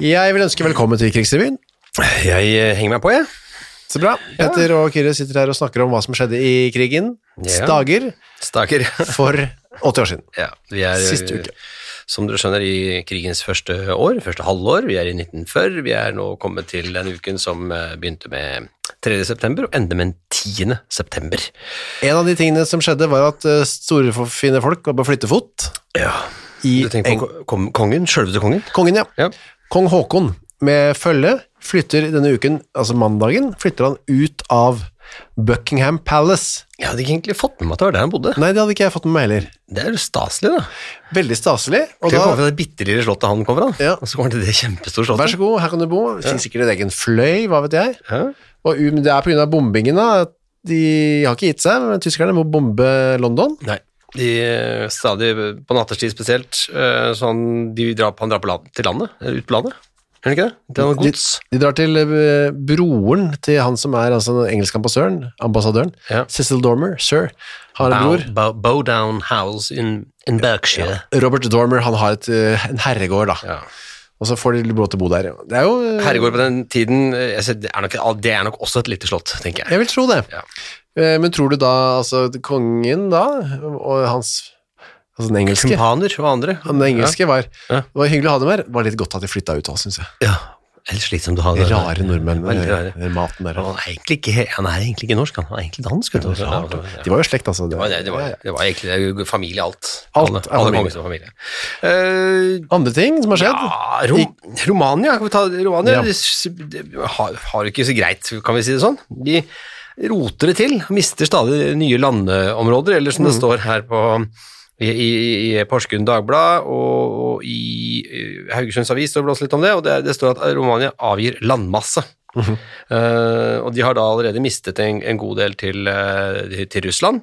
Jeg vil ønske velkommen til Krigsrevyen. Jeg eh, henger meg på, jeg. Så bra. Petter og Kyrre sitter her og snakker om hva som skjedde i krigen. Ja. Stager. For 80 år siden. ja, vi er, Siste uke. Som dere skjønner, i krigens første år, første halvår. Vi er i 1940. Vi er nå kommet til den uken som eh, begynte med 3. september og ender med 10. september. En av de tingene som skjedde, var at eh, store fine folk var på flyttefot Ja. i Du tenker på ko- kongen? Sjølveste kongen? Kongen, ja. Ja. Kong Haakon med følge flytter denne uken, altså mandagen, flytter han ut av Buckingham Palace. Jeg hadde ikke egentlig fått med meg at det var der han bodde. Nei, det hadde ikke jeg fått med meg heller. Det er jo staselig, da. Veldig staselig. Og da, kommer fra det bitte lille slottet han kommer fra, Ja. og så kommer han til det kjempestore slottet. vær så god, her kan du bo. Det finnes sikkert en egen fløy, hva vet jeg. Ja. Og det er av bombingen da, de har ikke gitt seg, men tyskerne må bombe London. Nei. De eh, stadig, på nattestid spesielt, eh, sånn, de drar, han drar på land, til landet, eller ut på landet. Er det ikke det? Det er noe De, gods. de drar til eh, broren til han som er altså den engelske ambassadøren, ambassadøren. Ja. Cecil Dormer, sir, har en Bow, bror. bow, Bowdown House in, in Berkshire. Robert Dormer, han har et, eh, en herregård da. Ja. Og så får de lov til å bo der. Det er jo... eh, Herregård på den tiden, jeg ser, det, er nok, det er nok også et lite slott, tenker jeg. Jeg vil tro det. Ja. Men tror du da, altså kongen da, og hans, altså den engelske, Kumpaner og andre. den engelske var, Ja. det var hyggelig å ha dem her, det var litt godt at de flyttet ut òg, synes jeg. Ja, Helt slitsomt å ha det. Rare nordmenn med rare. maten der. Han er ikke, han er egentlig ikke norsk, han er egentlig dansk. vet du. Ja, De var jo slekt, altså. Det var, det, var, det var egentlig familie, alt. Alt alle, alle familie. Eh, Andre ting som har skjedd? ja, Rom, Romania, kan vi ta Romania? Ja. Har, har ikke så greit, kan vi si det sånn. De roter det til, mister stadig nye landområder, eller som det står her på i, i, i Porsgrunn Dagblad og, og i eh, Haugesunds Avis står det blåst litt om det, og det, det står at Romania avgir landmasse. Eh, og de har da allerede mistet en, en god del til, uh, til Russland.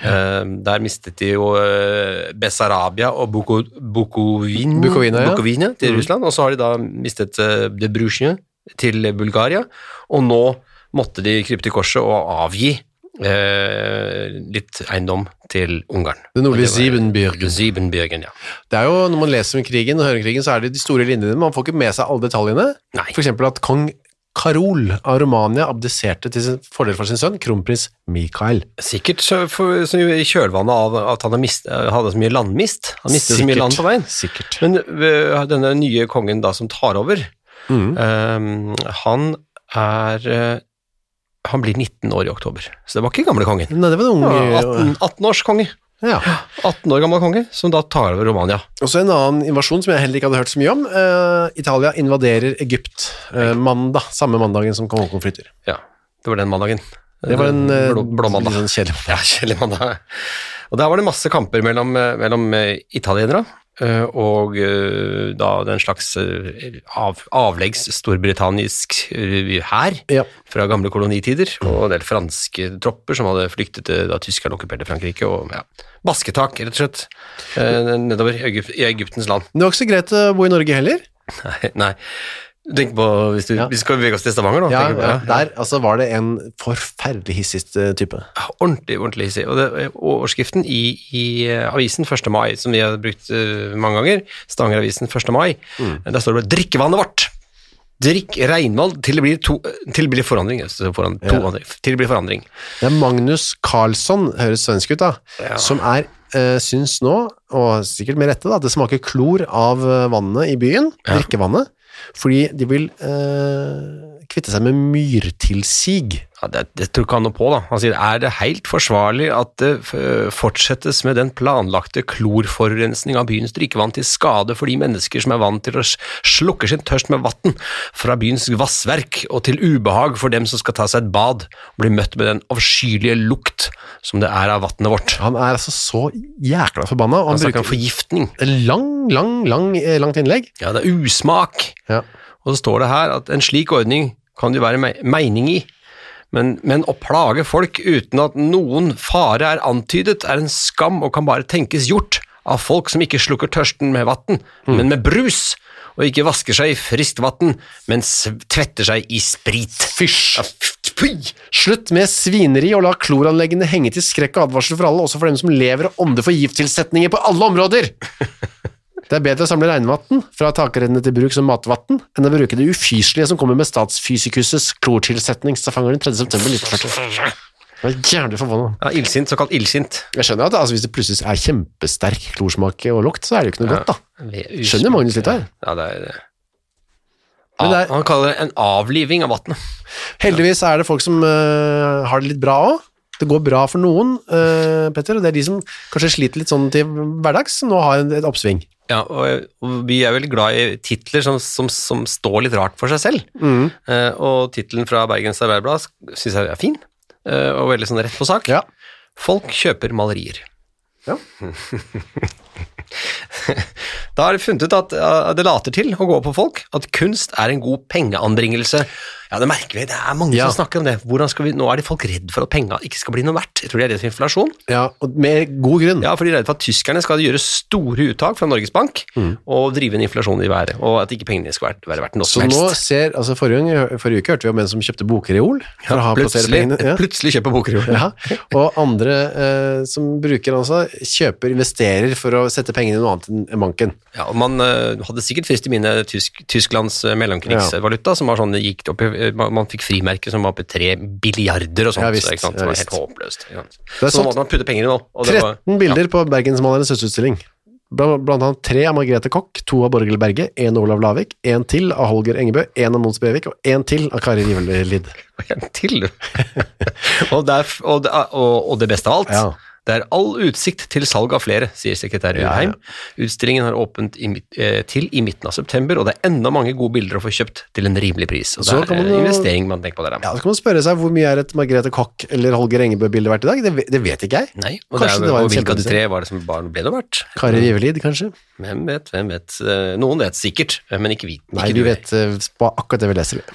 Eh, der mistet de jo uh, Bessarabia og Buko, Bukovin, Bukovina, ja. Bukovina til Russland, og så har de da mistet uh, Debrusjne til Bulgaria, og nå måtte de krype til korset og avgi eh, litt eiendom til Ungarn. Det nordlige Siebenbürgen. Siebenbürgen, ja. Det er jo, når man leser om krigen og hører om krigen, så er det de store linjene, man får ikke med seg alle detaljene. Nei. For eksempel at kong Karol av Romania abdiserte til sin fordel for sin sønn, kronprins Mikael. Sikkert for, så i kjølvannet av at han mist, hadde så mye landmist. Han mistet så mye land på veien. Sikkert. Men øh, denne nye kongen da som tar over, mm. øh, han er øh, Han blir 19 år i oktober, så det var ikke gamle kongen. Nei, det var en ung... Ja, 18, 18 års konge. Ja. 18 år gammel konge, som da tar over Romania. Og så en annen invasjon som jeg heller ikke hadde hørt så mye om. Uh, Italia invaderer Egypt uh, mandag, samme mandagen som kong flytter. Ja, det var den mandagen. Det var en uh, blå, blå mandag. sånn kjedelig Ja, kjedelig mandag. Og der var det masse kamper mellom, eh, mellom eh, italienere eh, og eh, da den slags eh, av, avleggs storbritannisk eh, hær Ja. fra gamle kolonitider, og en del franske tropper som hadde flyktet til da tyskerne okkuperte Frankrike, og ja, basketak, rett og slett, eh, nedover i Egyptens land. Det var ikke så greit å bo i Norge heller. Nei, nei. Tenk på, hvis du, Ja. vi skal bevege oss til Stavanger nå. Ja, ja, Der altså, var det en forferdelig hissig eh, type. Ordentlig, ordentlig hissig. Og det, overskriften i, i eh, avisen 1. mai, som vi har brukt uh, mange ganger, Stavanger-avisen 1. mai, der står det bare 'drikkevannet vårt'. Drikk regnvann til det blir, to, til det blir forandring. altså Foran, to til det blir forandring. Det er Magnus Carlsson, høres svensk ut da, som er, uh, syns nå, og sikkert med rette, da, at det smaker klor av vannet i byen, drikkevannet, fordi de vil eh, kvitte seg med myrtilsig. Ja, det, det tror ikke han noe på, da. Han sier er det helt forsvarlig at det fortsettes med den planlagte klorforurensning av byens drikkevann til skade for de mennesker som er vant til å slukke sin tørst med vann fra byens vassverk, og til ubehag for dem som skal ta seg et bad og bli møtt med den avskyelige lukt som det er av vannet vårt. Han er altså så jækla forbanna, Han han snakker om forgiftning. lang, lang, lang, eh, langt innlegg. Ja, det er usmak. Ja. Og så står det her at en slik ordning kan det være me- mening i. Men, men å plage folk uten at noen fare er antydet, er en skam og kan bare tenkes gjort av folk som ikke slukker tørsten med vann, men med brus, og ikke vasker seg i friskt vann, men tvetter seg i sprit. Fysj! Ja! Slutt med svineri og la kloranleggene henge til skrekk og advarsel for alle, også for dem som lever og ånder for gifttilsetninger på alle områder. Det er bedre å samle regnvann fra takrennene til bruk som matvann, enn å bruke det ufyselige som kommer med Statsfysikuses den 3. september 1940. Jeg er jævlig forbanna. Ja, illsint, såkalt illsint. Jeg skjønner at altså, hvis det plutselig er kjempesterk klorsmak og lukt, så er det jo ikke noe godt, da. Skjønner Magnus litt her. Ja, det er det. Ah, Han kaller det en avliving av vannet. Heldigvis er det folk som uh, har det litt bra òg. Det går bra for noen, uh, Petter, og det er de som kanskje sliter litt sånn til hverdags, som nå har et oppsving. Ja, og, og vi er veldig glad i titler som, som, som står litt rart for seg selv. Mm. Uh, og tittelen fra Bergens Arbeiderblad syns jeg er fin, uh, og veldig sånn rett på sak. Ja. Folk kjøper malerier. Ja. Da har de funnet ut at det later til å gå på folk at kunst er en god pengeanbringelse. Ja, det merker vi. Det er mange Ja. som snakker om det. Hvordan skal vi, nå er de folk redd for at penga ikke skal bli noe verdt. Jeg tror de er redd for inflasjon. ja, og med god grunn. Ja, for de er redd for at tyskerne skal gjøre store uttak fra Norges Bank og drive en inflasjon i været, og at ikke pengene skal være, verdt noe Så som nå ser, altså forrige, forrige uke hørte vi om en som kjøpte bokreol plassere Plutselig. Ja. plutselig kjøper bokreol. Ja. Og andre eh, som bruker altså, kjøper, investerer for å sette pengene i noe annet enn banken. Ja, og man eh, hadde sikkert frist i minne Tysk, Tysklands eh, mellomkrigsvaluta, som var sånn, gikk opp i, man, man fikk frimerker som var i tre billiarder og sånt, Ja, visst, så, det var helt håpløst. Så nå sånn- måtte man putte penger i nå. Og det var, 13 bilder på Bergensmalernes høstutstilling. Blant, annet tre av Margrethe Koch, to av Borghild Berge, en av Olav Lavik, en til av Holger Engebø, en av Mons Bevik og en til av Kari Rivelid. En til, du. og, og, og det beste av alt, Ja. Det er all utsikt til salg av flere, sier sekretær Ja, ja. Utstillingen har åpent i, eh, til i midten av september, og det er enda mange gode bilder å få kjøpt til en rimelig pris. Og det er man en investering man tenker på der. Ja, så kan man spørre seg hvor mye er et Margrethe Koch eller Holger Engebø-bilde verdt i dag? Det, det vet ikke jeg. Nei, og Kanskje det det er, var en og hvilke av de tre var det som barn ble det verdt? Kari Rivelid, kanskje? Hvem vet, hvem vet. Eh, Noen vet sikkert, eh, men ikke vi. Nei, ikke vi du. vet på akkurat det vi leser.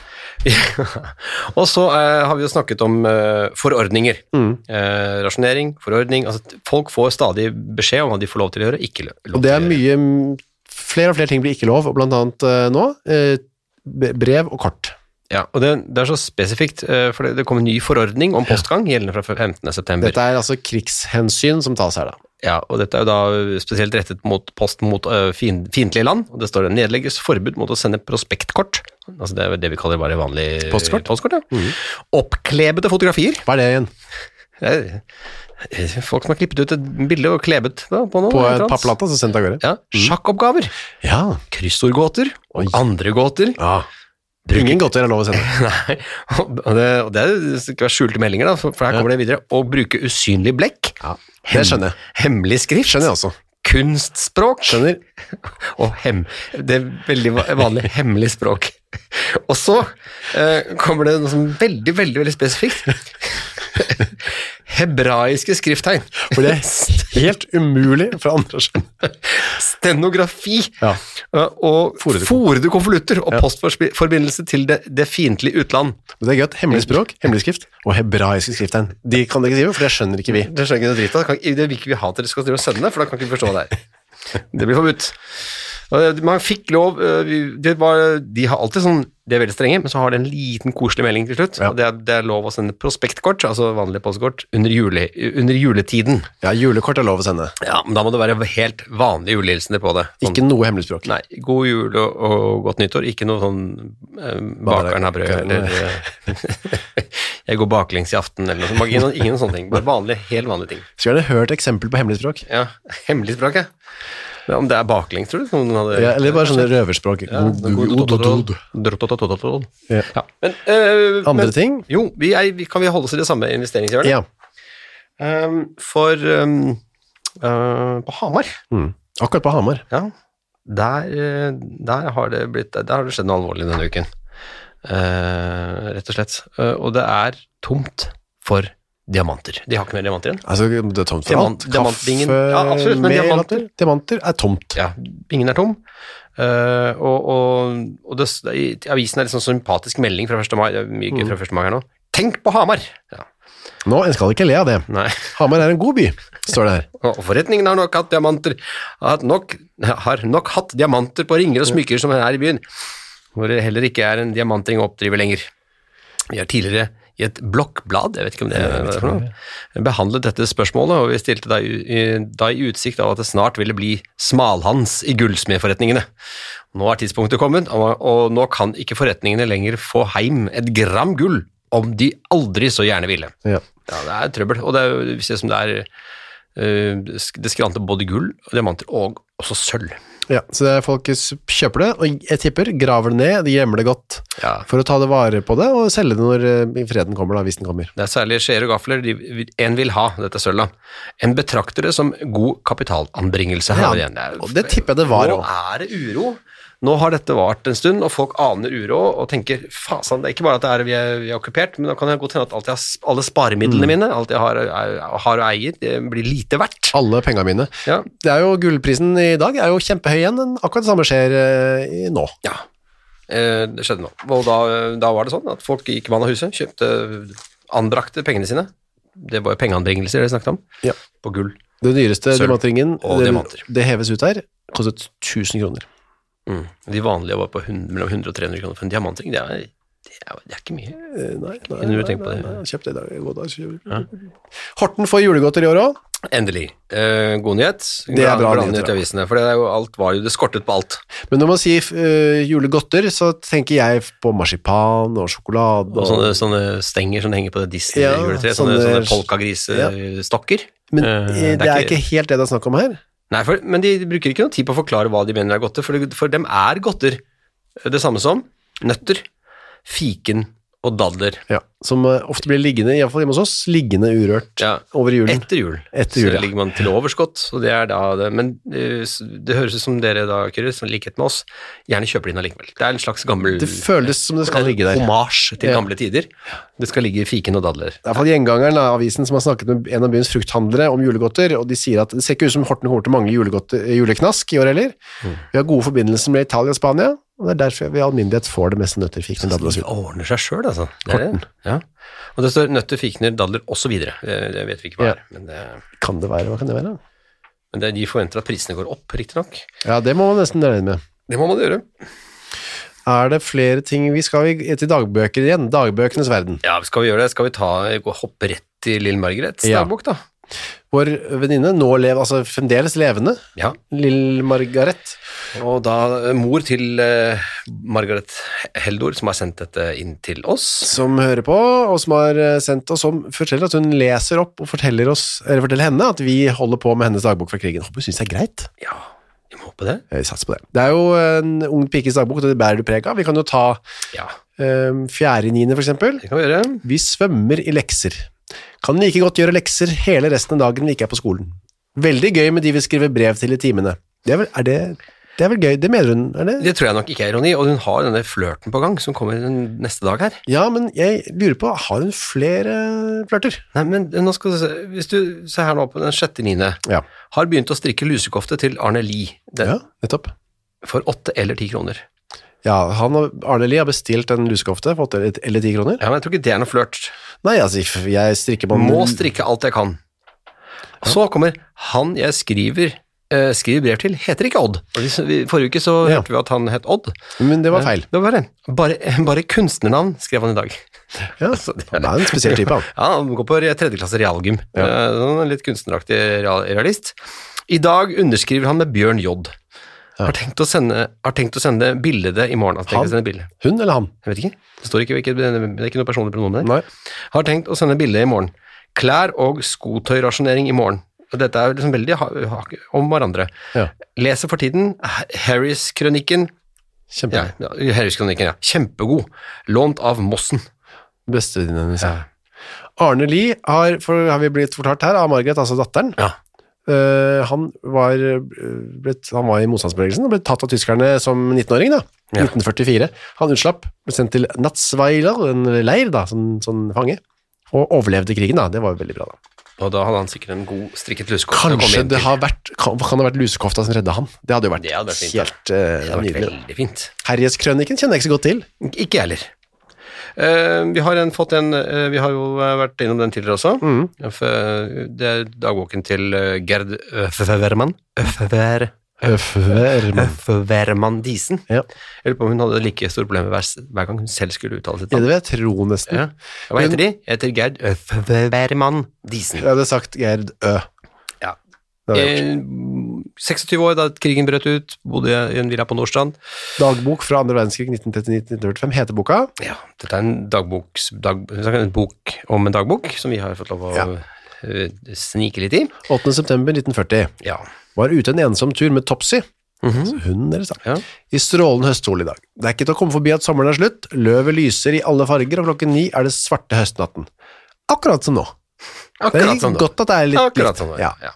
og så eh, har vi jo snakket om eh, forordninger. Mm. Eh, rasjonering, forordning. Altså, folk får stadig beskjed om hva de får lov til å gjøre, ikke lo- lov Og det er til å gjøre. mye mm, Flere og flere ting blir ikke lov, og blant annet eh, nå eh, brev og kort. Ja, og det, det er så spesifikt, eh, for det, det kommer en ny forordning om postgang gjeldende fra 15. september. Dette er altså krigshensyn som tas her, da. Ja, og dette er jo da spesielt rettet mot post mot uh, fiendtlige land, og det står det nedlegges forbud mot å sende prospektkort, altså det er det vi kaller bare vanlig Postkort? postkort ja. Oppklebete fotografier, Hva er det igjen? Eh, folk som har klippet ut et bilde og klebet da, på noe. På et en annet. papplate, så sendt av gårde? Ja, sjakkoppgaver, Ja. kryssordgåter og Oi. andre gåter. ja. Ingen gåter er lov å sende. Nei, og det, og det skal være skjulte meldinger, da, for her kommer det videre. Å bruke usynlig blekk, Ja, det skjønner jeg. hemmelig skrift, Skjønner jeg også. kunstspråk Skjønner. og hem, det er veldig vanlig hemmelig språk. Og så eh, kommer det noe som veldig, veldig, veldig spesifikt. Hebraiske skrifttegn. For det er helt umulig for andre å skjønne. Stenografi. Ja. eh, Og Forede- konvolutter og postforbindelse til det, det fiendtlige utland. Men det er gøy at hemmelig språk, hemmelig skrift og hebraiske skrifttegn, de kan dere ikke skrive, for det skjønner ikke vi. Det skjønner ikke noe dritt av. Det vil ikke vi ha at dere skal sende, for da kan ikke vi forstå det her. Det blir forbudt. Det- Man fikk lov det var, De har alltid sånn De er veldig strenge, men så har det en liten koselig melding til slutt. Ja. det, er, det er lov å sende prospektkort, altså vanlig postkort, under, jule, under juletiden. Ja, julekort er lov å sende. Ja, men Da må det være helt vanlige julehilsener på det. Sånn, Ikke noe hemmelig språk. Nei, god jul og, og godt nyttår. Ikke noe sånn eh, bakeren har brød, eller eh, jeg går baklengs i aften, eller noe sånt. Ingen, ingen sånne ting. Bare vanlige, helt vanlige ting. Skulle gjerne hørt eksempel på hemmelig språk. Ja, hemmelig språk, ja. Men om det er baklengs, tror du? Hadde, Ja, eller bare sånne røverspråk. Ja, Ja. Ja, men, øh, Andre men, ting? Jo, vi er, vi, kan vi holde oss i det samme investeringshjørnet? Ja. Um, for um, uh, på Hamar, Mm. Akkurat på Hamar. ja, der, øh, der, har det blitt, der har det skjedd noe alvorlig denne uken. Uh, rett og slett. Uh, og det er tomt for diamanter. De har ikke mer diamanter igjen. Altså, det er tomt for Diamant- alt. Kaffe, Ja, absolutt, men diamanter- Diamanter er tomt. Ja, bingen er tom. Uh, og og, og det, i avisen er en sånn sympatisk melding fra 1. mai, det er mye gøy fra 1. mai her nå. Tenk på Hamar! Ja. Nå, en skal ikke le av det. Nei. Hamar er en god by, står det her. Og forretningen har nok hatt diamanter har nok, har nok hatt diamanter på ringer og smykker som er her i byen, hvor det heller ikke er en diamantring å oppdrive lenger. Vi har tidligere i et blokkblad, jeg vet ikke om det er behandlet dette spørsmålet, og vi stilte da i, da i utsikt av at det snart ville bli smalhans i gullsmedforretningene. Nå er tidspunktet kommet, og, og nå kan ikke forretningene lenger få heim et gram gull om de aldri så gjerne ville. Ja. Ja, det er trøbbel, og det er, vi ser som det er øh, det skranter både gull, diamanter og også sølv. Ja, så folk kjøper det, og jeg tipper graver det ned, de gjemmer det godt Ja. for å ta det vare på det, og selge det når eh, freden kommer da, hvis den kommer. Det er særlig skjeer og gafler de, en vil ha, dette sølvet. En betrakter det som god kapitalanbringelse. her Ja, igjen. Det og det tipper jeg det var Nå er det uro. Nå har dette vart en stund, og folk aner uro og tenker fasan, det er ikke bare at det er, vi, er, vi er okkupert, men da kan det godt hende at alt jeg alle sparemidlene Mm. mine, alt jeg har, er, har og eier, det blir lite verdt. Alle pengene mine. Ja, Det er jo Gullprisen i dag er jo kjempehøy igjen, men akkurat det samme skjer eh, nå. Ja, eh, det skjedde nå. Og da, da var det sånn at folk gikk mann av huset, kjøpte, anbrakte pengene sine. Det var jo pengeanbringelser det snakket om, Ja. på gull. Den dyreste diamantringen, det, det heves ut her, kostet 1000 kroner. Mm. De vanlige var på 100, mellom 100 og 300 kroner for en diamantring. Det er, det er, det er ikke mye. Eh, Nei, nei, Kunne nei, nei, nei, kjøpte det i dag. God dag, Ja. Horten får julegodter i år òg. Endelig. Eh, god nyhet. Det er bra Bra nyhet i avisene, for det, er jo, alt var jo, det skortet på alt. Men når man sier uh, julegodter, så tenker jeg på marsipan og sjokolade. Og sånne, sånne stenger som henger på det Disney-juletreet. sånne, sånne- sånne polkagrisestokker. Men uh, det, er, det er ikke helt det det er snakk om her. Nei, for, men de bruker ikke noe tid på å forklare hva de mener er godter, for, for dem er godter. Det samme som nøtter, fiken og dadler Ja, som eh, ofte blir liggende, iallfall hjemme hos oss, liggende urørt ja, over julen. etter jul. Etter Så jul, ja. ligger man til overskott, og det er da det. Men eh, det høres ut som dere da, Kyrre, som likhet med oss, gjerne kjøper inn allikevel. Det er en slags gammel Det føles som det skal ligge der. Homasj til Ja. gamle tider. Det skal ligge fiken og dadler. Det er i hvert fall gjengangeren av avisen som har snakket med en av byens frukthandlere om julegodter, og de sier at det ser ikke ut som Horten kommer til å mangle juleknask i år heller. Mm. Vi har gode forbindelser med Italia og Spania, og det er derfor vi i alminnelighet får det meste nøtter, fikner, dadler og De Det ordner seg sjøl, altså. Det er det. Ja. Og det står nøtter, fikner, dadler osv. Det, vet vi ikke hva Ja. er. Men, det, Kan det være, hva kan det være? men det, de forventer at prisene går opp, riktignok. Ja, det må man nesten regne med. Det må man gjøre. Er det flere ting Vi skal til dagbøker igjen, dagbøkenes verden. Ja, skal vi gjøre det? Skal vi ta, gå, hoppe rett til Lill Margarets Ja. dagbok, da? Vår venninne, nå lev, altså fremdeles levende, Ja. Lill Margaret. Og da eh, mor til uh, Margaret Heldor, som har sendt dette inn til oss. som hører på, og som har eh, sendt oss, som forteller at hun leser opp og forteller, oss, eller forteller henne at vi holder på med hennes dagbok fra krigen. Håper hun synes det er greit. Ja, vi må håpe det. Vi satser på det. Det er jo en ung pikes dagbok, og det bærer du preg av. Vi kan jo ta Ja, um, fjerde i niende, for eksempel. det kan vi gjøre. Vi svømmer i lekser. Kan like godt gjøre lekser hele resten av dagen vi ikke er på skolen. Veldig gøy med de vi skriver brev til i timene. Det er vel, er det, det er vel gøy, det mener hun, er det? Det tror jeg nok ikke er ironi, og hun har denne flørten på gang, som kommer den neste dag her. Ja, men jeg lurer på, har hun flere flørter? Nei, men nå skal du se, hvis du ser her nå på den sjette niende, Ja. har begynt å strikke lusekofte til Arne Lie, den, Ja, nettopp. for åtte eller ti kroner. Ja, han og Arne Lie har bestilt en lusekofte for 8 eller 10 kroner. Ja, men jeg tror ikke det er noe flørt. Nei, altså, jeg strikker på Må strikke alt jeg kan. Så kommer han jeg skriver, eh, skriver brev til, heter ikke Odd. Forrige uke så Ja. hørte vi at han het Odd. Men det var feil. Det var. Bare, bare kunstnernavn skrev han i dag. Ja, Altså, det er- han er en spesiell type, han. Ja, han går på tredjeklasse realgym. Ja. Eh, litt kunstneraktig real- realist. I dag underskriver han med Bjørn J. Har, tenkt å sende, har tenkt å sende bildet i morgen. Altså, Han? å sende bilde. Hun eller han? Jeg vet ikke. Det står ikke, ikke, det er ikke noe personlig pronomen der. Nei. Har tenkt å sende bilde i morgen. Klær og skotøyrasjonering i morgen. Og dette er liksom veldig om hverandre. Ja. Leser for tiden Harris-kronikken. Kjempe. Ja, Harris-krønikken, ja. Kjempegod. Lånt av Mossen. Bestevenninnen hennes. Ja. Arne Lie har, for, har vi blitt fortalt her, av Margaret, altså datteren. Ja. Eh, han, var, ble, han var i motstandsbevegelsen og ble tatt av tyskerne som 19-åring, da. Ja. 1944. Han utslapp, ble sendt til Natzweiler, en leir, da, som, som fange. Og overlevde krigen, da. Det var jo veldig bra, da. Og da hadde han sikkert en god strikket lusekofte. Kanskje det har vært, kan, kan det ha vært lusekofta som redda han? Det hadde jo vært, hadde vært fint, helt uh, nydelig. Herjeskrøniken kjenner jeg ikke så godt til. Ikke jeg heller. Eh, vi har en, fått en eh, Vi har jo eh, vært innom den tidligere også. Mm. Det er dagboken til Gerd Øfvermann. Øfver... Øfvermann Disen. Ja. Jeg lurer på om hun hadde like store problemer hver, hver gang hun selv skulle uttale sitt Ja, det vil jeg tro nesten. Ja. Hva heter de? Jeg heter Gerd Øfvermann Disen. Jeg hadde sagt Gerd Ø. Ja. Det hadde jeg gjort. Eh, 26 år da krigen brøt ut, bodde i en villa på Nordstrand. Dagbok fra andre verdenskrig 1939-1945 heter boka. Ja, dette er en dagboks, dag, en bok om en dagbok, som vi har fått lov å Ja. eh, snike litt i. 8. september 1940. Ja. Var ute en ensom tur med Topsy, altså hunden deres da, Ja. i strålende høstsol i dag. Det er ikke til å komme forbi at sommeren er slutt, løvet lyser i alle farger, og klokken ni er det svarte høstnatten. Akkurat som nå. Det Akkurat er som godt at det er litt Akkurat litt. som nå. Ja. Ja.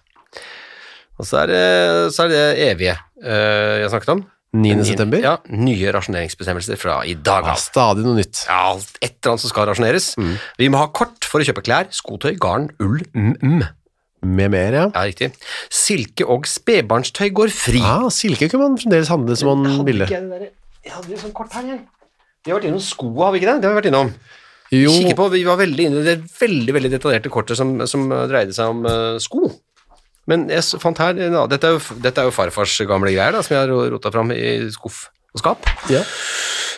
Og så er, det, så er det evige eh, jeg snakket om. 9. september. Ja, nye rasjoneringsbestemmelser fra i dag av. Ja, stadig noe nytt. Ja, alt et eller annet som skal rasjoneres. Mm. Vi må ha kort for å kjøpe klær, skotøy, garn, ull, mm. Med mer, ja. Ja, riktig. Silke og spedbarnstøy går fri. Ah, silke kunne man fremdeles handle som man ville. jeg det hadde jo sånn kort her, jeg. Vi har vært innom sko, har vi ikke det? Det har vi vært innom. Jo, Kikke på, Vi var veldig inne i det veldig veldig detaljerte kortet som, som dreide seg om uh, sko. Men jeg fant her ja, dette, er jo, dette er jo farfars gamle greier da, som jeg har ro- rota fram i skuff og skap. ja.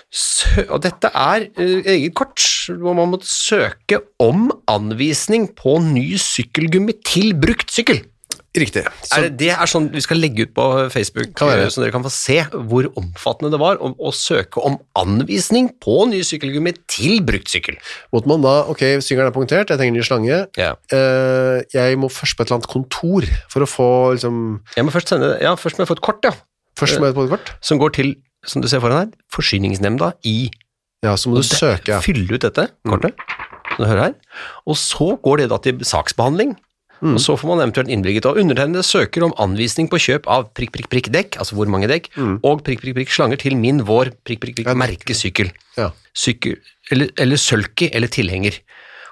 Sø, og dette er eh, eget kort hvor man måtte søke om anvisning på ny sykkelgummi til brukt sykkel. Riktig. Så, er det, det er sånn vi skal legge ut på Facebook, Kan være. eh, så dere kan få se hvor omfattende det var å, søke om anvisning på ny sykkelgummi til brukt sykkel. måtte man da, ok, syngeren er punktert, jeg trenger ny slange. Ja. Uh, jeg må først på et eller annet kontor for å få, liksom, Jeg må først sende, ja, først må jeg få et kort, ja, først må jeg få et kort. som går til, som du ser foran her, forsyningsnemnda i Ja, så må du det- søke, ja. Fylle ut dette kortet, som du hører her, og så går det da til saksbehandling, Mm. og så får man eventuelt innvilget, og undertegnede søker om anvisning på kjøp av prikk, prikk, prikk dekk, altså hvor mange dekk, og prikk, prikk, prikk slanger til min vår prikk, prikk, prikk Mm. Merkesykkel. Ja. Sykkel, eller, eller sølki, eller tilhenger.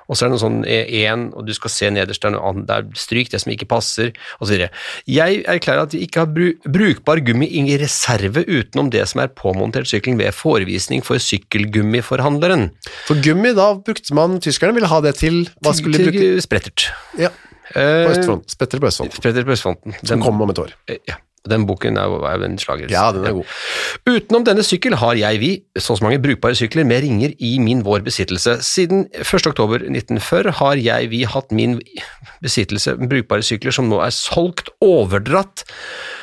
Og så er det noe sånn én, og du skal se nederst, det er stryk det som ikke passer, videre. Jeg erklærer at vi ikke har bru brukbar gummi i reserve utenom det som er påmontert sykkelen ved forevisning for sykkelgummiforhandleren. For gummi, da brukte man, tyskerne ville ha det til, hva skulle de bruke? Sprettert. Ja, på østfronten. spetter på østfronten. Spetter på østfronten. som kommer om et år. eh, ja, den boken er jo er en slager. Ja, den er god. Utenom denne sykkel har jeg vi så og så mange brukbare sykler med ringer i min vår besittelse. Siden 1. oktober 1940 har jeg vi hatt min besittelse brukbare sykler som nå er solgt overdratt.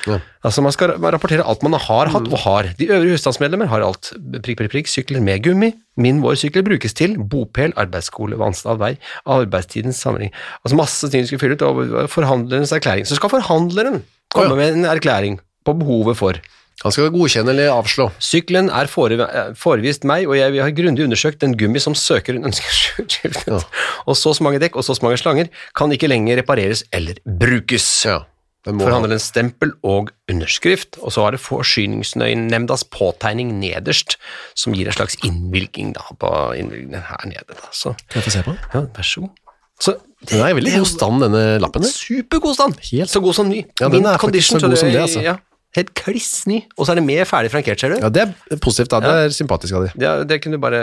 Ja. Altså man skal rapportere alt man har hatt og har. De øvrige husstandsmedlemmer har alt. Prikk, prikk, prikk, sykler med gummi. Min vår sykler brukes til bopel, arbeidsskole, vannstad, vei, arbeidstidens samling. Altså masse ting du skal fylle ut, og forhandlerens erklæring. Så skal forhandleren komme med en erklæring på behovet for. Han skal godkjenne eller avslå. Sykkelen er eh, forevist meg, og jeg har grundig undersøkt den gummi som søkeren ønsker skiftet. Ja. Og så mange dekk og så mange slanger kan ikke lenger repareres eller brukes. Ja, den ha. Forhandlerens stempel og underskrift, og så har det Forsyningsnemndas påtegning nederst, som gir en slags innvilging da, på innvilgningen her nede. Da. Så, Kan jeg få se på? ja, vær så god. Så, Den er i veldig god stand, denne lappen. der. Supergod stand! Helt. Så god som ny. Ja, den Mint er faktisk så god som det, altså. Ja, helt kliss ny. Og så er det mer ferdig frankert, ser du. Ja, det er positivt da, det er sympatisk av de. Det, det kunne du bare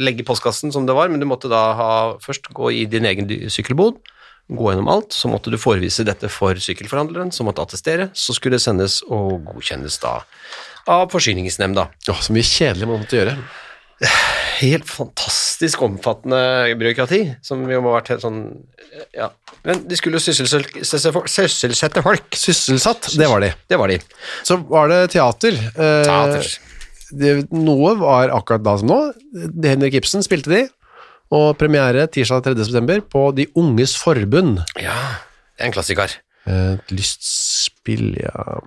legge i postkassen som det var, men du måtte da ha, først gå i din egen sykkelbod, gå gjennom alt, så måtte du forevise dette for sykkelforhandleren, som måtte attestere, så skulle det sendes og godkjennes da av forsyningsnemnda. Åh, så mye kjedelig man måtte gjøre. Helt fantastisk omfattende byråkrati, som jo må ha vært helt sånn, ja. Men de skulle jo sysselsette, folk. Sysselsatt, det var de. Det var de. Så var det teater. Eh, Teater. det, noe var akkurat da som nå. Henrik Ibsen spilte de, og premiere tirsdag 3. september på De unges forbund. Ja, det er en klassiker. Et lystspill, ja.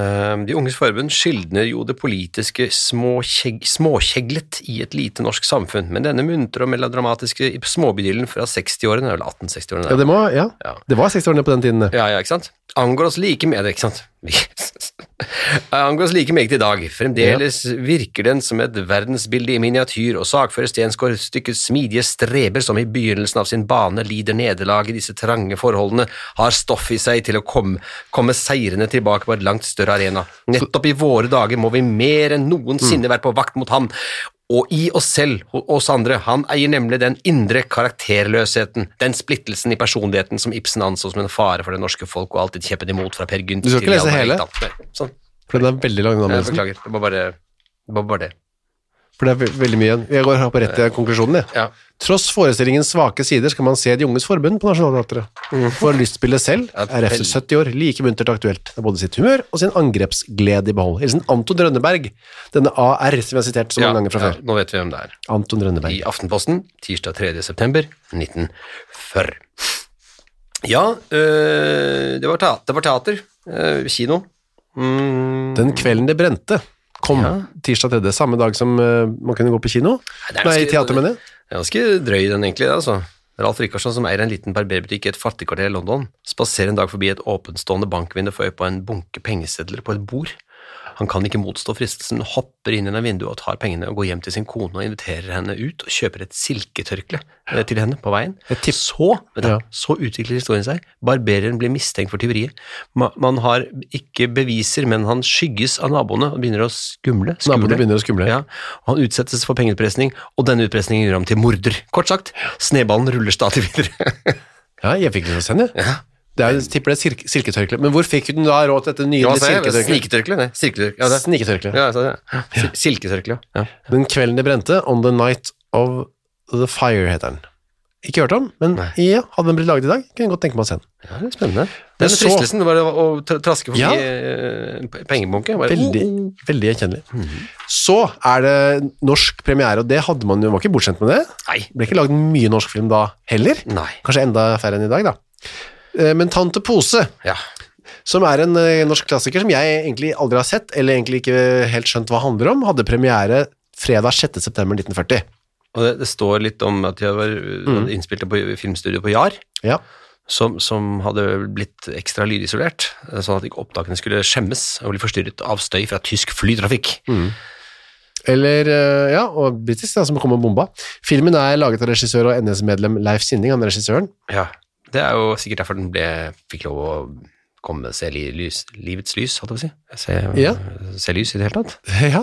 Eh, De unges forbund skildner jo det politiske småkjeg, småkjeglet i et lite norsk samfunn, men denne muntre og melodramatiske småbydelen fra 60-årene, eller 1860-årene, Ja, det, må, ja. Ja. det var 60-årene på den tiden. ja, ja, ikke sant? Angår oss like med det, ikke sant? Angås like meget i dag. Fremdeles virker den som et verdensbilde i miniatyr, og sakfører Stensgaard stykkets smidige streber som i begynnelsen av sin bane lider nederlag i disse trange forholdene, har stoff i seg til å komme, komme seirende tilbake på et langt større arena. Nettopp i våre dager må vi mer enn noensinne være på vakt mot ham, og i oss selv, oss andre. Han eier nemlig den indre karakterløsheten, den splittelsen i personligheten som Ibsen anså som en fare for det norske folk og alltid kjeppet imot fra Per Gynt Du skal ikke lese hele? Nei, Sånn. For den er veldig lang, beklager. Det var bare det. Var bare det. For det er veldig mye igjen. Jeg går på rett til konklusjonen, jeg. Ja. Tross forestillingens svake sider skal man se De unges forbund på Nationaltheatret. For lystspillet selv Ja, er efter 70 år like muntert aktuelt. Det er både sitt humør og sin angrepsglede i behold. Hilsen Anton Rønneberg, denne AR som vi har sitert så mange Ja, ganger fra ja, før. nå vet vi hvem det er. Anton Rønneberg. I Aftenposten, tirsdag 3. september 1940. Ja, øh, det, var teater, det var teater. øh, kino. Mm, Den kvelden det brente kom Ja. tirsdag 3. Samme dag som uh, man kunne gå på kino. Nei, i teater, mener jeg. Det er ganske drøy den egentlig, altså. Ralf Rikardsen, som eier en liten barberbutikk i et fattigkvarter i London, spaserer en dag forbi et åpenstående bankvindu for øye på en bunke pengesedler på et bord. Han kan ikke motstå fristelsen, hopper inn gjennom vinduet og tar pengene og går hjem til sin kone og inviterer henne ut og kjøper et silketørkle eh, til henne på veien. Så, Ja. så utvikler historien seg. Barbereren blir mistenkt for tyveriet. Man har ikke beviser, men han skygges av naboene og begynner å skumle. Naboene begynner å skumle. Ja, han utsettes for pengeutpressing, og denne utpressingen gjør ham til morder. Kort sagt, sneballen ruller stadig videre. Ja, jeg fikk lyst til å sende. ja. Det er, jeg tipper det er silke, silketørkle. Men hvor fikk hun da råd til dette nye silketørkleet? Sniketørkle, nei. Silketørkle. Ja, det. Sniketørkle. Ja, jeg. Ja. Sil- Silketørkle, ja. Den kvelden det brente, On the Night of the Fire heter den. Ikke hørt om, men Nei. ja, hadde den blitt laget i dag, kunne jeg godt tenke meg å se den. ja, det er spennende. Den men fristelsen var å traske forbi Ja. eh, p- pengebunke. Veldig, oh, oh. veldig gjenkjennelig. Så er det norsk premiere, og det hadde man jo, var ikke bortskjemt med det. Nei. Det ble ikke laget mye norsk film da heller. Nei. Kanskje enda færre enn i dag, da. Eh, Men Tante Pose, Ja. som er en eh, norsk klassiker som jeg egentlig aldri har sett, eller egentlig ikke helt skjønt hva handler om, hadde premiere fredag 6. september 1940. Og det, det står litt om at de var mm. innspilt på filmstudio på Jar, Ja. som, som hadde blitt ekstra lydisolert, sånn at ikke opptakene skulle skjemmes og bli forstyrret av støy fra tysk flytrafikk. Eller, eh, ja, og britisk, som kom og bomba. Filmen er laget av regissør og NS-medlem Leif Sinding, han regissøren. Ja, det er jo sikkert derfor den ble, fikk lov å komme, se lys, livets lys, hadde jeg på å si. Se, Ja. se lys i det hele tatt. Ja,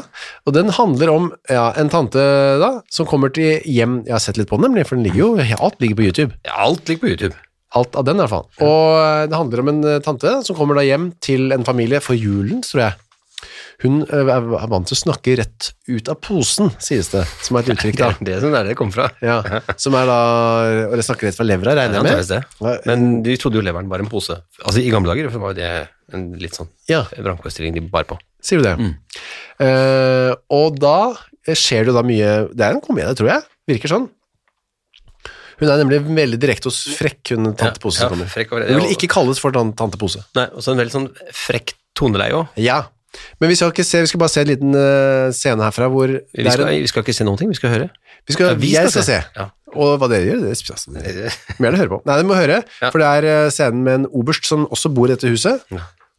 og den handler om ja, en tante da, som kommer til hjem, jeg har sett litt på den nemlig, for den ligger jo, alt ligger på YouTube. Ja, alt ligger på YouTube. Alt av den i hvert fall. Og eh, det handler om en eh, tante som kommer da hjem til en familie for julen, tror jeg. Hun eh, er vant til å snakke rett ut av posen, sies det, som er et uttrykk da. Det er det som er det kommer fra. Ja, som er da, og det snakker rett fra levra, regner jeg med? med. det. Men de trodde jo leveren var en pose. Altså I gamle dager var jo det en litt sånn Ja, vrangforestilling de bar på. sier du det? Mm. Uh, og da skjer det jo da mye, det er en komedie, tror jeg, virker sånn. Hun er nemlig veldig direkte og frekk, hun tante Pose Ja, Ja, kommer. frekk og Hun vil ikke kalles for tan- tante Pose. Nei, og så en veldig sånn frekk toneleie òg. Ja, men vi skal ikke se, vi skal bare se en liten eh, scene herfra hvor Vi, skal- en- vi skal ikke se noen ting, vi skal høre. vi skal, Ja, vi jeg skal skal se. se. Ja. Og hva dere gjør, det altså, mer må gjerne høre på. Nei, dere må høre, Ja. for det er eh, scenen med en oberst som også bor i dette huset.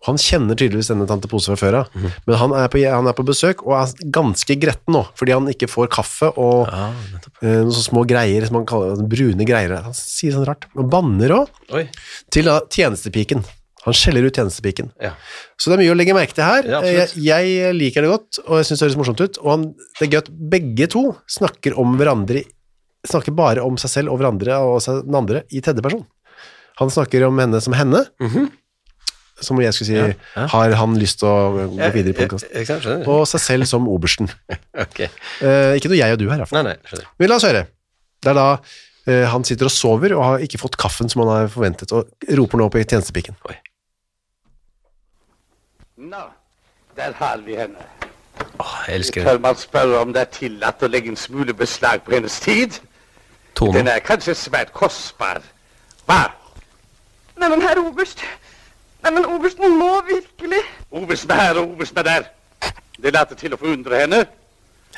Han kjenner tydeligvis denne tante Pose fra før av, Mhm. men han er, på, han er på besøk og er ganske gretten nå, fordi han ikke får kaffe og Ja, eh, noen sånne små greier som han kaller brune greier. Han sier sånn rart. Og banner òg til da, tjenestepiken. Han skjeller ut tjenestepiken. Ja. Så det er mye å legge merke til her. Ja, jeg, jeg liker det godt, og jeg syns det høres morsomt ut. Og han, det er gøy at begge to snakker om hverandre Snakker bare om seg selv og hverandre og den andre i tredje person. Han snakker om henne som henne. Som jeg skulle si. Ja. Har han lyst til å gå videre i podkasten? Og seg selv som obersten. okay. Eh, ikke noe jeg og du her, i hvert fall. Nei, nei, skjønner. Men la oss høre. Det er da eh, han sitter og sover og har ikke fått kaffen som han har forventet, og roper nå på tjenestepiken. Oi. Nå, der har vi henne. Åh, jeg elsker Tør man spørre om det er tillatt å legge en smule beslag på hennes tid? Tone. Den er kanskje svært kostbar. Hva? Nei, men herr Oberst. Nei, men Obersten må virkelig Obersten er her og obersten er der. Det later til å forundre henne.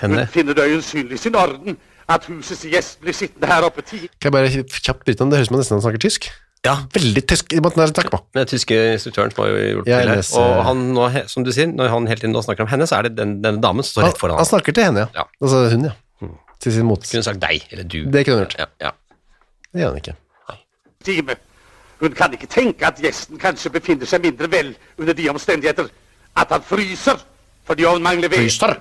Hun finner det øyensynlig sin orden at husets gjest blir sittende her oppe ti Kan jeg bare kjapt bryte om, det høres ut som han nesten snakker tysk. Ja, Veldig tysk i måten på. den tyske instruktøren som har gjort Ja, til her. Og eh, han, nå, som du sier, når han hele tiden nå snakker om henne, så er det den, denne damen som står rett foran han ham. snakker til henne, ja. Ja. Altså hun, ja. Til sin mot. Kunne sagt deg, eller du. Det kunne hun gjort. Ja, ja. Det gjør han ikke. time. Hun kan ikke tenke at gjesten kanskje befinner seg mindre vel under de omstendigheter at han fryser fordi han mangler ved. Fryser?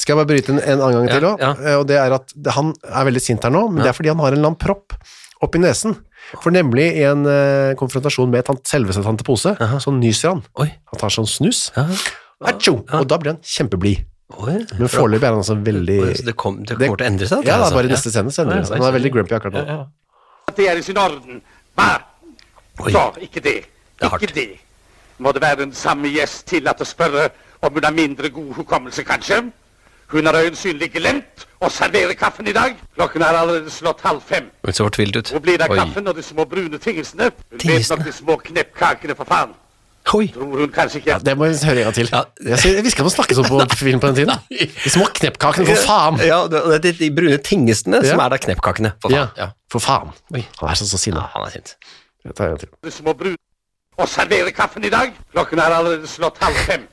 Skal jeg bare bryte en, en annen gang til òg? ja. Og det er at han er veldig sint her nå, men det er fordi han har en eller annen i nesen. For nemlig i en eh, konfrontasjon med tant, selveste tante Pose, så nyser han. Oi. Han tar sånn snus. Ja. Atsjo! Og da blir han kjempeblid. Oi. Men foreløpig er han altså veldig Oi, så det, kom, det kommer til å endre seg? Ja, det altså. bare i neste scene. så endrer det seg. Han er veldig grumpy akkurat nå. Ja, ja. det er i sin orden. Oi. Så, ikke det. Det. Ikke det. Må det være den samme gjest til at å spørre om hun har mindre god hukommelse, kanskje? Hun har øyensynlig glemt å servere kaffen i dag. Klokken er allerede slått halv fem. Hun så fortvilt ut. Hvor blir det av kaffen og de små brune tingelsene? Hun vet Tingelsene? nok de små kneppkakene, for faen. Oi. Tror hun kanskje ikke Ja, det må vi høre en gang til. Ja. Jeg, visste ikke at man snakket sånn på film på den tiden. De små kneppkakene, for faen! Ja, det det er de, brune brune ja. som er da kneppkakene. For faen. Ja. for faen. Oi. Han er så, så Ja, sinna. han er sint. Jeg tar en gang til. de små brune og servere kaffen i dag. Klokken er allerede slått halv fem.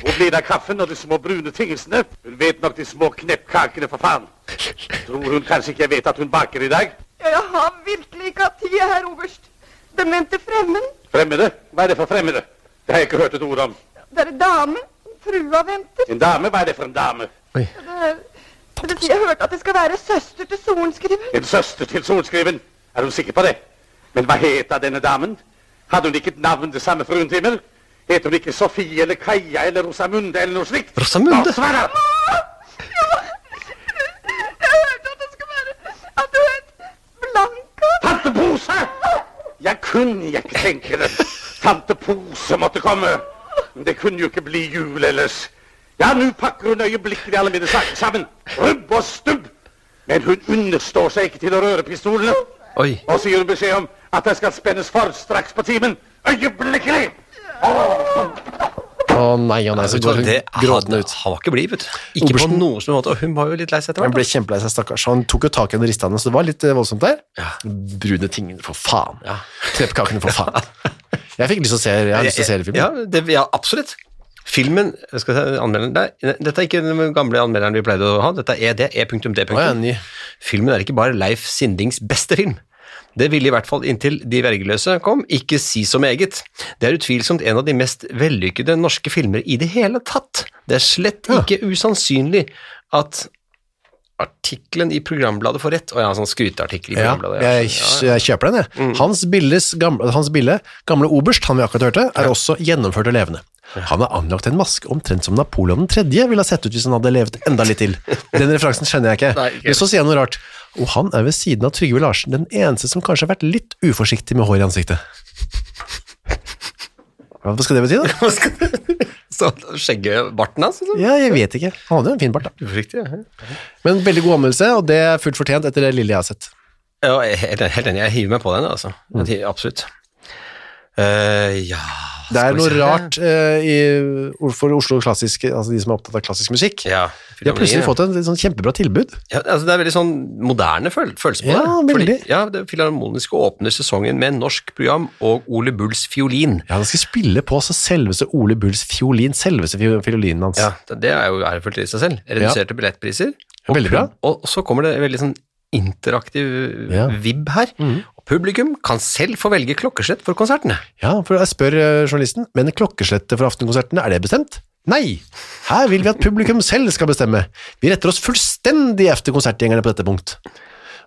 Hvor blir det av kaffen og de små brune tingelsene? Hun vet nok de små kneppkakene, for faen. Tror hun kanskje ikke jeg vet at hun baker i dag? Jeg har virkelig ikke hatt tid, herr oberst. Den nevnte fremmed. Fremmede? Hva er det for fremmede? Det har jeg ikke hørt et ord om. Det er en dame. Frua venter. En dame? Hva er det for en dame? Oi. Det er... Det si, jeg hørte at det skal være søster til sorenskriven. En søster til sorenskriven? Er hun sikker på det? Men hva het denne damen? Hadde hun ikke et navn det samme fruen Timmer? Het hun ikke Sofie eller Kaja eller Rosamunde eller noe slikt? Rosamunde? Da! Jeg hørte at det skulle være... At du het Blanka. Tante Pose! Jeg kunne ikke tenke det. Tante Pose måtte komme. Men det kunne jo ikke bli jul ellers. Ja, nå pakker hun øyeblikkelig alle mine saker sammen. Rubb og stubb. Men hun understår seg ikke til å røre pistolene. Oi. Og så gir hun beskjed om at det skal spennes for straks på timen. Øyeblikkelig! Å nei, å nei, så går hun gråtende ut. han var ikke blid, vet du. Ikke Obersten- på noen som måte. Og hun var jo litt lei seg etter Han ble hvert. da. kjempelei seg, stakkars. Han tok jo tak i henne ristene, så det var litt eh, voldsomt der. Ja. Brune tingene, for faen. Ja. Kneppkakene, for faen. Jeg fikk lyst til å se, jeg har lyst til å se hele filmen. Ja, det, ja, absolutt. Filmen jeg skal si, anmelderen der, Dette er ikke den gamle anmelderen vi pleide å ha, dette er ED, E.D. Å, ja, ny. Filmen er ikke bare Leif Sindings beste film. Det ville i hvert fall inntil De vergeløse kom, ikke si så meget. Det er utvilsomt en av de mest vellykkede norske filmer i det hele tatt. Det er slett ikke usannsynlig at artikkelen i programbladet får rett. Å ja, sånn skryteartikkel i Ja, programbladet. jeg, jeg kjøper den, jeg. Hans, Billes gamle, Hans Bille, gamle oberst, han vi akkurat hørte, er også gjennomført og levende. Han har anlagt en maske omtrent som Napoleon 3. ville ha sett ut hvis han hadde levet enda litt til. Den referansen skjønner jeg ikke. Nei, ikke Men så sier han noe rart. Og han er ved siden av Trygve Larsen den eneste som kanskje har vært litt uforsiktig med hår i ansiktet. Hva skal det bety, da? Så skjeggebarten hans? Altså. Ja, jeg vet ikke. Han hadde jo en fin bart, da. Uforsiktig, ja. Men veldig god anmeldelse, og det er fullt fortjent etter det lille jeg har sett. Ja, helt enig. Jeg hiver meg på den, altså. Mm. Absolutt. Eh, ja Det er noe rart uh, i, for Oslo klassisk, altså de som er opptatt av klassisk musikk. Ja, De har plutselig fått en sånn kjempebra tilbud. ja, altså Det er veldig sånn moderne føl følelse på Ja, det. veldig. ja, det Filharmoniske åpner sesongen med norsk program og Ole Bulls fiolin. Ja, Han skal spille på så selveste Ole Bulls fiolin, selveste fiolinen hans. Ja, det er jo ærefullt i seg selv. Reduserte billettpriser. Og Veldig bra. Og, Og så kommer det veldig sånn interaktiv Ja. vib her. Og publikum kan selv få velge klokkeslett for konsertene. Ja, for jeg spør eh, journalisten, men klokkeslettet for aftenkonsertene, er det bestemt? Nei, her vil vi at publikum selv skal bestemme. Vi retter oss fullstendig efter konsertgjengerne på dette punkt.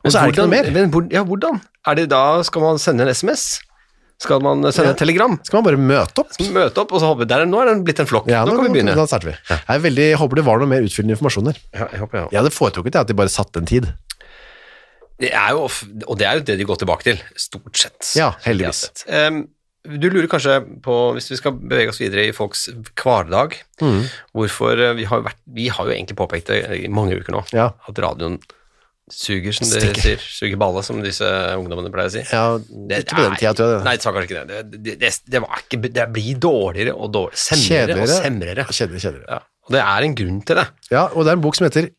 Og så er det ikke noe mer. Men ja, hvordan? Er det da, skal man sende en SMS? Skal man sende Ja. et telegram? Skal man bare møte opp? Møte opp, og så håper vi, der, nå er den blitt en flokk. Ja, nå kan vi begynne. Da starter vi. Jeg, veldig, jeg håper det var noe mer utfyllende informasjon der. Ja, jeg håper, ja. Jeg hadde foretrukket at de bare satte en tid. Det er jo, og det er jo det de går tilbake til, stort sett. Ja, heldigvis. Em, du lurer kanskje på, hvis vi skal bevege oss videre i folks hverdag, Mm. hvorfor eh, vi har, vært, vi har jo egentlig påpekt det i mange uker nå, Ja. at radioen suger, som de sier, suger balle, som disse ungdommene pleier å si. Ja, Det ikke på den tida, tror jeg. Nei, det sa kanskje ikke det. Det, det, det, det, var ikke, det blir dårligere og dårligere, semrere og semrere. Kjedeligere, kjedeligere. Ja, og det er en grunn til det. Ja, og det er en bok som heter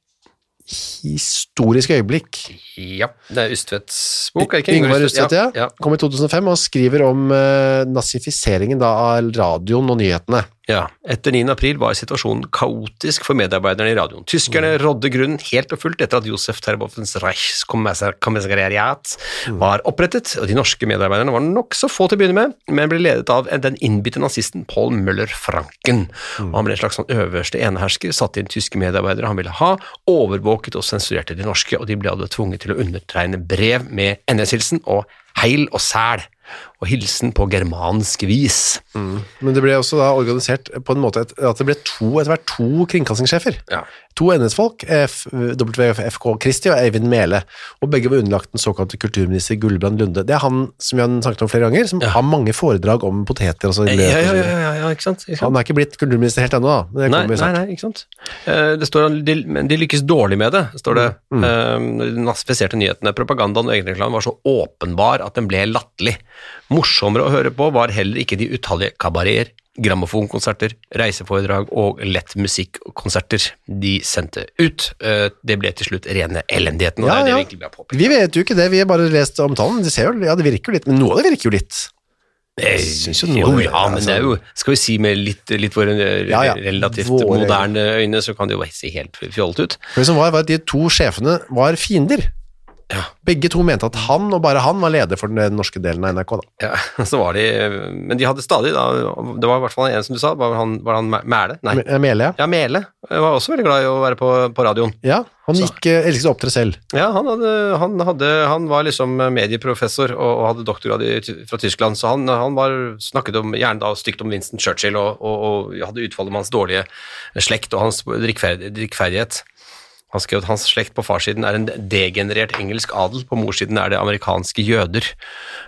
historisk øyeblikk. Ja, det er Ustvedts bok, er det ikke? Yngvar Ustvedt, ja. ja. Kom i 2005 og skriver om eh, nazifiseringen da, av radioen og nyhetene. Ja, etter 9. april var situasjonen kaotisk for medarbeiderne i radioen. Tyskerne rådde grunnen helt og fullt etter at Josef Terboffens Reichskommissariat var opprettet, og de norske medarbeiderne var nokså få til å begynne med, men ble ledet av den innbitte nazisten Paul Møller Franken. Mm. han ble en slags sånn øverste enehersker, satte inn tyske medarbeidere han ville ha, overvåket og sensurerte de norske, og de ble alle tvunget til å undertegne brev med NS-hilsen og heil og sæl, og hilsen på germansk vis. Men det ble også da organisert på en måte at det ble to, etter hvert to kringkastingssjefer. Ja. To NS-folk, WFK Kristi og Eivind Mele, og begge var underlagt den såkalte kulturminister Gullbrand Lunde. Det er han som vi har snakket om flere ganger, som har mange foredrag om poteter og så Ja, ja, ja, ja, ja, ikke sant? Ikke sant? Han er ikke blitt kulturminister helt ennå, da. Men det Nei, nei, nei, ikke sant. Eh, Det står de, de lykkes dårlig med det, står det. Mm. Mm. De nazifiserte nyhetene. Propagandaen og egenreklamen var så åpenbar at den ble latterlig. Morsommere å høre på var heller ikke de utallige kabareer, grammofonkonserter, reiseforedrag og lett musikkonserter de sendte ut. Eh, Det ble til slutt rene elendigheten, og Ja, det er det ja. vi egentlig vil påpekt. Vi vet jo ikke det, vi har bare lest omtalen. De ser jo, ja, det virker jo litt, men noe av det virker jo litt. Jeg synes jo noe- jo, ja, men altså- det er jo, skal vi si med litt, litt våre eh, Ja, ja. relativt Våre- moderne øyne, så kan det jo se helt fjollete ut. For det som var, var at de to sjefene var fiender. Ja. Begge to mente at han, og bare han, var leder for den norske delen av NRK. Da. Ja, så var de Men de hadde stadig, da Det var i hvert fall en som du sa, var han, var han Mæle? Nei. Me- Mele, ja. Ja, Mele. Var også veldig glad i å være på, på radioen. ja. Han Så- gikk, eh, elsket å opptre selv. Ja, han, hadde, han, hadde, han var liksom medieprofessor og, og hadde doktorgrad i, fra Tyskland, så han, han var, snakket om, gjerne da stygt om Winston Churchill og, og, og hadde utfallet om hans dårlige slekt og hans drikkferd- drikkferdighet. Han skrev at hans slekt på farssiden er en degenerert engelsk adel, på morssiden er det amerikanske jøder.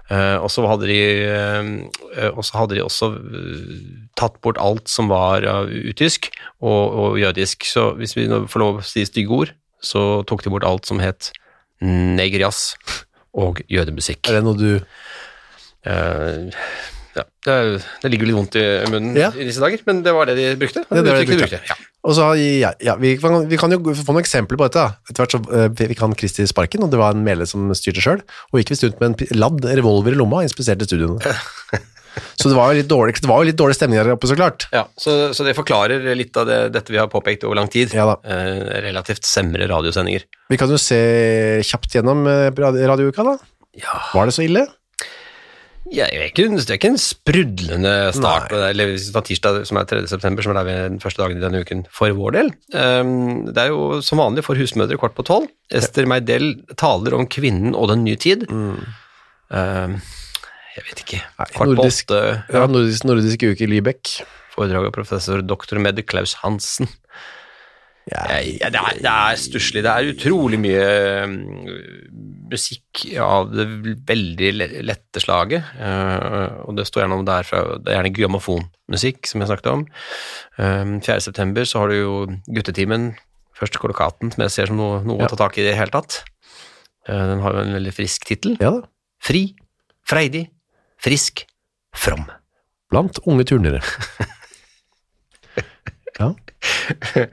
Eh, og så hadde de, eh, så hadde de også eh, tatt bort alt som var utysk og, og jødisk. Så hvis vi nå får lov å si stygge ord, så tok de bort alt som het negerjazz og jødemusikk. Er det noe du Eh, ja, det, det ligger litt vondt i munnen Ja. i disse dager, men det var det de brukte. Det det de uttrykket brukte. Ja. Og så, ja, ja, vi, kan, vi kan jo få noen eksempler på dette. Etter hvert så eh, vi kan Kristi sparken, og det var en medlem som styrte sjøl, og gikk visst rundt med en ladd revolver i lomma og inspiserte studioene. Så det var jo litt dårlig, det var jo litt dårlig stemning der oppe, så klart. Ja, så, så det forklarer litt av det, dette vi har påpekt over lang tid. Eh, relativt semre radiosendinger. Vi kan jo se kjapt gjennom eh, radi- radiouka, da. Ja, Var det så ille? Jeg vet ikke, det er ikke en sprudlende start, Nei. eller tirsdag som er 3. september, som er der er den første dagen i denne uken, for vår del. Um, det er jo som vanlig for husmødre kvart på tolv. Ester Meidel taler om kvinnen og den nye tid. Um, jeg vet ikke. Nei, Kvart på nordisk- åtte. Ja, nordisk, nordisk uke i Lybekk. Foredrag av professor doktor med Klaus Hansen. Ja, Ja, det er, det er stusslig. Det er utrolig mye um, musikk av det veldig lette slaget. eh, og det står gjerne om det er fra Det er gjerne grammofonmusikk, som jeg snakket om. Um, 4. september så har du jo guttetimen, først Kollokaten, som jeg ser som noe, noe Ja. å ta tak i i det hele tatt. Eh, den har jo en veldig frisk tittel. ja. Fri, freidig, frisk, from. Blant unge turnere. Ja.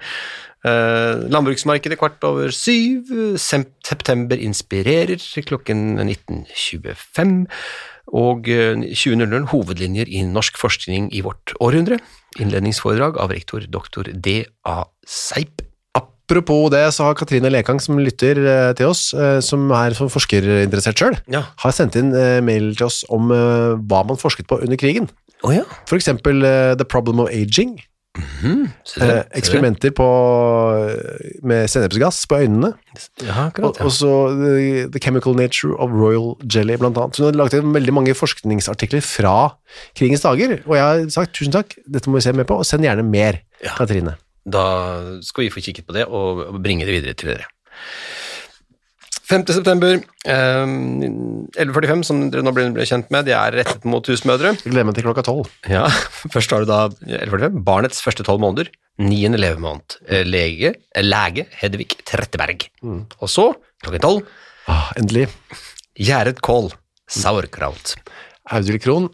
Eh, landbruksmarkedet kvart over syv. September inspirerer klokken 19.25. Og eh, 20.00 hovedlinjer i norsk forskning i vårt århundre. Innledningsforedrag av rektor dr. D.A. Seip. Apropos det, så har Katrine Lekang, som lytter eh, til oss, eh, som er som forskerinteressert sjøl, Ja. har sendt inn eh, mail til oss om eh, hva man forsket på under krigen. Oh, ja. For eksempel eh, The Problem of Aging. Se -hmm. Eh, eksperimenter på, eh, med sennepsgass på øynene. Ja, akkurat. Ja. og så the, the Chemical Nature of Royal Jelly, blant annet. Så hun har laget veldig mange forskningsartikler fra krigens dager, og jeg har sagt tusen takk, dette må vi se mer på, og send gjerne mer, Ja. Katrine. Da skal vi få kikket på det og bringe det videre til dere. 5. september, eh, 11.45, som dere nå ble kjent med, de er rettet mot husmødre. Jeg gleder meg til klokka tolv. Ja, Først har du da 11.45, barnets første tolv måneder, niende levemåned. Eh, Lege, eh, lege Hedvig Tretteberg. Og så, klokken tolv, Ah, endelig. gjæret kål, sauerkraut. Audhild Krohn,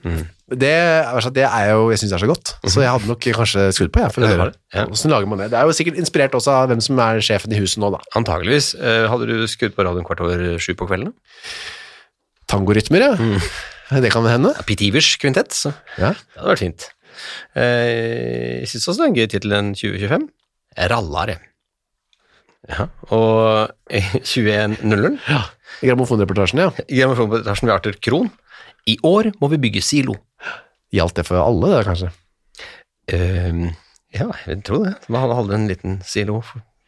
Det, altså, det er jo, jeg synes det er så godt, så jeg hadde nok kanskje skrudd på, jeg, for å Ja, det høre. det, ja. Hvordan lager man det? Det er jo sikkert inspirert også av hvem som er sjefen i huset nå, da. Antageligvis. Eh, hadde du skrudd på radioen kvart over sju på kvelden? Tangorytmer, ja. Mm. Det kan hende. Pete Ivers kvintett, så Ja. det hadde vært fint. Eh, jeg syns også det er en gøy tittel den 2025. Rallare. Ja, og i 2100 I grammofonreportasjen, ja. Grammofonreportasjen ved Arthur Krohn. I år må vi bygge silo. Gjaldt det for alle, det, kanskje? Uh, ja, jeg tror det. Han hadde en liten silo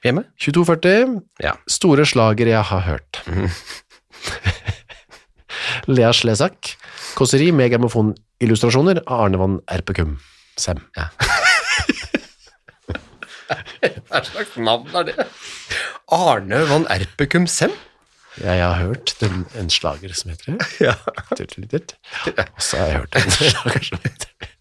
hjemme. 2240. Ja. Store slager jeg har hørt. Lea Slesak. Kåseri med grammofonillustrasjoner av Arne van Erpekum. Sem. Hva slags navn er det? Arne van Erpekum Sem? Jeg har hørt den, en slager som heter det. Ja. Og så har jeg hørt en slager som heter det.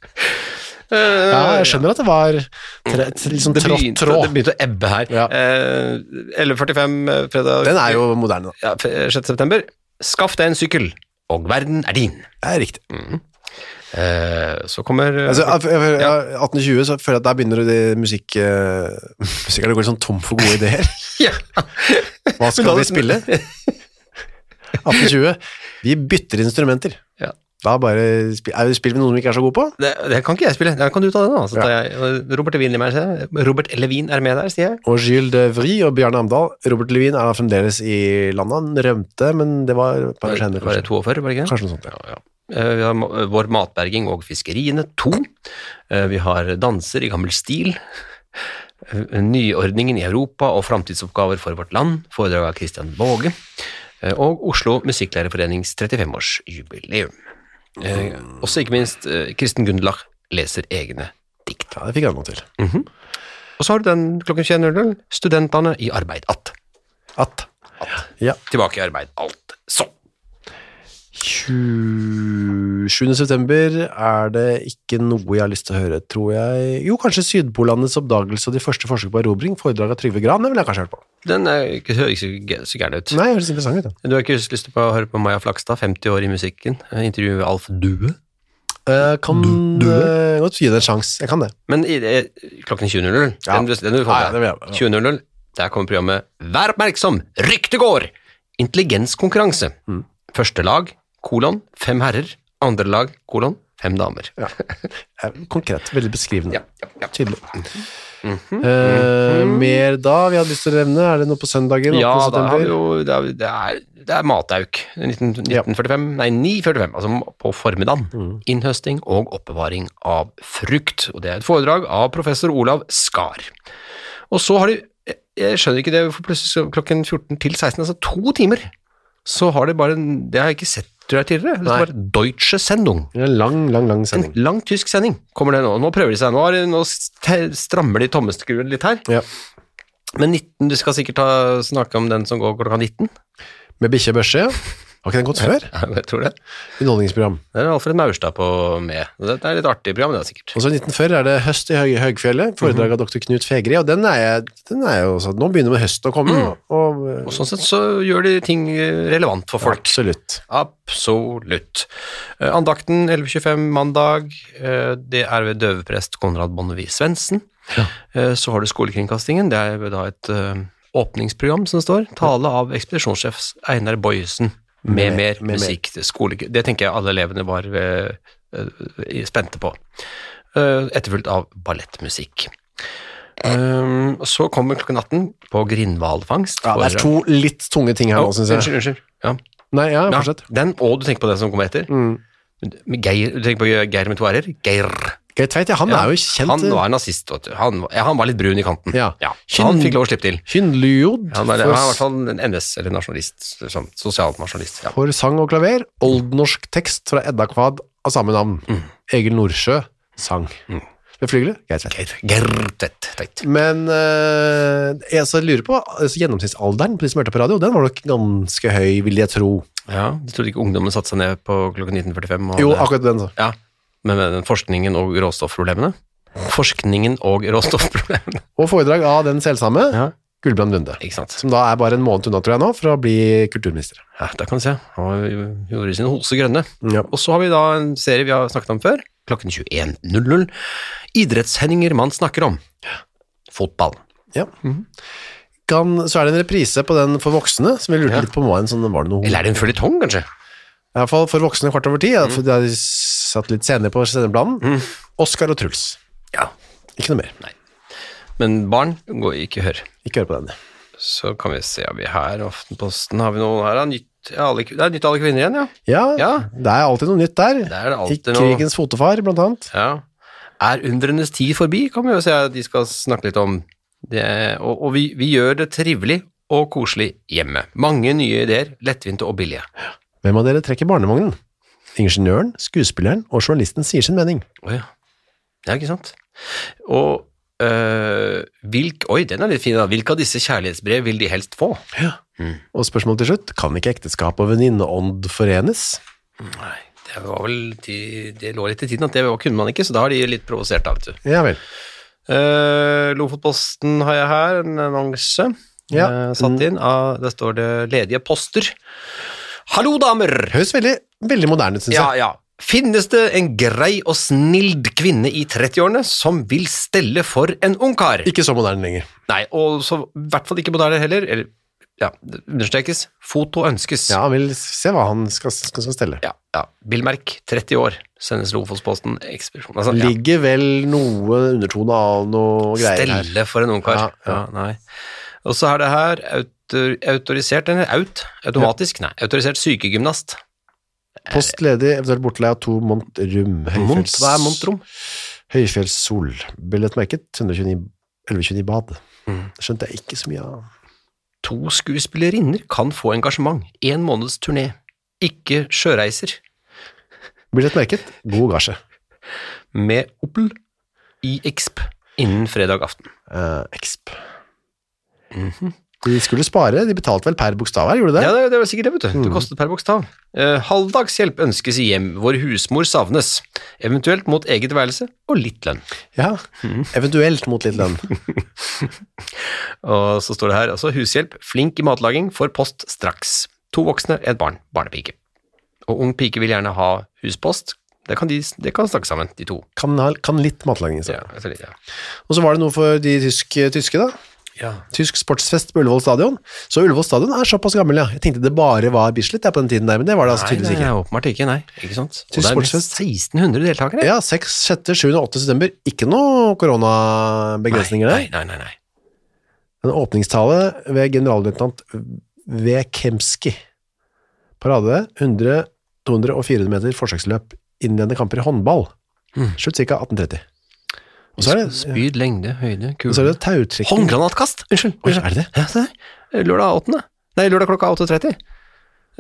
Ja, jeg skjønner at det var tre, sånn Det trått begynte, det begynte å ebbe her. Ja. Eh, 11.45 eh, fredag Den er jo moderne, da. ja, f- 6. september. Skaff deg en sykkel, og verden er din. Det er riktig. Eh, så kommer eh, Altså, jeg- 1820 så føler jeg at der begynner det musikk... Uh, musikerne går litt sånn tom for gode ideer. ja. Hva skal da- vi spille? 1820. Vi bytter instrumenter. Ja. Da bare spiller, er, spiller vi noe som vi ikke er så gode på. Det, det kan ikke jeg spille. da kan du ta den, da. Så Ja. Robert Levin, er med. Robert Levin er med der, sier jeg. Og Gilles de Vry og Bjarne Amdal. Robert Levin er fremdeles i landet. Han rømte, men det var et par år senere, Var det kanskje. 42, var det ikke? Kanskje noe sånt, ja. Ja, ja. Eh, Vi har Vår matberging og fiskeriene, to. Eh, Vi har danser i gammel stil. Eh, Nyordningen i Europa og framtidsoppgaver for vårt land, foredrag av Christian Våge. Eh, Og Oslo Musikklærerforenings 35-årsjubileum. Eh, Også ikke minst eh, Kristen Gundlach leser egne dikt. ja, det fikk jeg noe til. Og så har du den klokken 21.00, studentene i arbeid att. At. Ja. Tilbake i arbeid alt. Så. 27. september er det ikke noe jeg har lyst til å høre, tror jeg. Jo, kanskje Sydpolandets oppdagelse og de første forsøk på erobring, foredrag av Trygve Gran, det ville jeg kanskje hørt på. Den er høres ikke så gæ- gæren ut. Nei, høres interessant ut. Ja. Du har ikke lyst til å høre på Maja Flakstad, 50 år i musikken, intervju med Alf Due. Uh, kan uh, godt gi det en sjanse. Jeg kan det. Men i, eh, klokken 20.00, Ja. den, den vil Ja, ja, det med vil deg. jeg. 20.00, der kommer programmet Vær oppmerksom, rykte går! Intelligenskonkurranse. Mm. Første lag, kolon, fem herrer. Andre lag, kolon, fem damer. Ja. Eh, Konkret, veldig beskrivende. Ja, ja, ja. Tydelig. Eh, mer da vi hadde lyst til å nevne? Er det noe på søndagen? Ja, da har vi jo, det er, det er, det er matauk. 19, Ja. 1945, nei 945, altså på formiddagen. Mm. Innhøsting og oppbevaring av frukt. Og det er et foredrag av professor Olav Skar. Og så har de, jeg- jeg skjønner ikke det, for plutselig klokken 14 til 16, altså to timer, så har de bare, det har jeg ikke sett tror jeg tidligere, det var Deutsche Sendung. En lang, lang, lang sending. En lang tysk sending kommer det nå. Nå prøver de seg, nå, det- nå strammer de tommeskruen litt her. Ja. Men 19, du skal sikkert ha, snakke om den som går klokka 19. Med bikkje børse, ja. Har ikke den gått før? Jeg, jeg tror det. Underholdningsprogram. Det er Alfred Maurstad på med. Det er litt artig program, det er sikkert. Og så i 1940 er det Høst i Høy Høgfjellet, foredrag av dr. Knut Fegri, og den er, jeg, den er jo sånn, nå begynner med høst å komme, og, Og sånn sett så gjør de ting eh, relevant for folk. absolutt. Absolutt. Eh, Andakten 11.25 mandag, eh, det er ved døveprest Konrad Bonnevie Svendsen. Ja. Så har du Skolekringkastingen, det er da et eh, åpningsprogram som det står. Tale av ekspedisjonssjef Einar Boyesen med, mer med musikk. til Skole, det tenker jeg alle elevene var eh, eh, spente på. Eh, Etterfulgt av ballettmusikk. Um, så kommer klokken 18 på Grindhvalfangst. Ja, det er to litt tunge ting her nå, syns jeg. Unnskyld, unnskyld. Ja. Nei, ja, Ja, den, og du tenker på den som kommer etter. Mm. Geir, du tenker på Geir med to r-er? Geir. Geir Tveit, ja, han Ja, er jo kjent. Han var nazist, vet du. Han, ja, han var litt brun i kanten. Ja. så han fikk lov å slippe til. Han var, for, han er i hvert fall en NS, eller nasjonalist, sånn, sosialt nasjonalist. Ja. for sang og klaver. Oldnorsk tekst fra Edda Kvad av samme navn. Mm. Egil Nordsjø sang. Med flygelet, Geir Tveit. Tvedt. Men uh, jeg så lurer på, altså, gjennomsnittsalderen på de som hørte på radio, den var nok ganske høy, vil jeg tro. Ja, du trodde ikke ungdommen satte seg ned på klokken 1945? Jo, akkurat den så. Ja, med forskningen og råstoffproblemene? Forskningen og råstoffproblemene. Og foredrag av den selvsamme, Ja. Gulbrand Lunde. Som da er bare en måned unna, tror jeg nå, for å bli kulturminister. Ja, der kan du se. Han gjorde sine hoser grønne. Ja. Og så har vi da en serie vi har snakket om før, klokken 21.00. Idrettshendinger man snakker om. Fotball. Ja. Kan, så er det en reprise på den for voksne, som vi lurte Ja. litt på en sånn, var det noe Eller er det en føljetong, kanskje? I hvert fall for voksne kvart over ti, ja, for de har satt litt senere på sendeplanen. Oskar og Truls. Ja. Ikke noe mer. Men barn går ikke hør. Ikke hør på den. Så kan vi se, har vi her Aftenposten, har vi noe her? Nytt, alle, det er nytt alle kvinner igjen, ja. Ja, Ja. det er alltid noe nytt der. Det er alltid noe- krigens fotofar, blant annet. Ja. Er undrenes tid forbi, kan vi jo se at de skal snakke litt om. Det, og og vi, vi gjør det trivelig og koselig hjemme. Mange nye ideer, lettvinte og billige. Hvem av dere trekker barnevognen? Ingeniøren, skuespilleren og journalisten sier sin mening. Å ja. Ja, ikke sant? Og øh, hvilk, Oi, den er litt fin, da. Hvilke av disse kjærlighetsbrev vil de helst få? Og spørsmålet til slutt, kan ikke ekteskap og venninneånd forenes? Nei, det var vel de, Det lå litt i tiden at det kunne man ikke, så da har de litt provosert, da, vet du. Ja vel. Uh, Lofotposten har jeg her, en annonse Ja. uh, satt inn. Uh, der står det ledige poster. Hallo, damer! Høres veldig, veldig moderne ut, synes Ja, jeg. ja. Finnes det en grei og snild kvinne i 30-årene som vil stelle for en ungkar? Ikke så moderne lenger. Nei, og så i hvert fall ikke moderne heller. Eller, ja, det understrekes. Foto ønskes. Ja, han vil se hva han skal, skal, skal stelle. ja. ja. Bilmerk, 30 år. Sendes Lofotposten ekspedisjon. Altså, ja. Ligger vel noe undertone av noe greier her. Stelle for en ungkar. Ja, Ja, ja. nei. Og så er det her autor, autorisert, eller out? automatisk, nei, autorisert sykegymnast. Post ledig, eventuelt bortleie av to Mont Rum. Mont, hva er Montrom? Høyfjellssol. Billettmerket 129, 1129 bad. Mm. Skjønte jeg ikke så mye av. To skuespillerinner kan få engasjement. En måneds turné. Ikke sjøreiser. Billettmerket, god gasje. Med Opel i Exp innen fredag aften. Uh, Exp. De skulle spare, de betalte vel per bokstav her, gjorde de det? Ja, det, det var sikkert det, vet du. Det kostet per bokstav. Eh, halvdagshjelp ønskes i hjem hvor husmor savnes. Eventuelt mot eget værelse og litt lønn. Ja, eventuelt mot litt lønn. Og så står det her altså hushjelp, flink i matlaging, får post straks. To voksne, et barn, barnepike. Og ung pike vil gjerne ha huspost. Det kan de det kan snakke sammen, de to. Kan, kan litt matlaging. Så. Ja, litt, ja. Og så var det noe for de tyske, tyske, da. Ja. Tysk sportsfest på Ullevål stadion. Så Ullevål stadion er såpass gammel, ja. Jeg tenkte det bare var Bislett ja, på den tiden der, men det var det altså tydeligvis ikke. nei, åpenbart ikke, nei. Ikke sant? Og Tysk det er sportsfest. 1600 deltakere. Ja, 6., 6., 7., og 8. september. Ikke noe koronabegrensninger nei, der. nei, nei, nei. En åpningstale ved generalløytnant V. Kemski. Parade 100, 200 og 400 meter forsøksløp innledende kamper i håndball. Mm. Slutt ca. 1830. Og så er det, Spyd, lengde, høyde, og så er det tautrekking. Håndgranatkast! Unnskyld. Unnskyld. er det det? Ja, se der. Lørdag 8. Nei, lørdag klokka 8.30.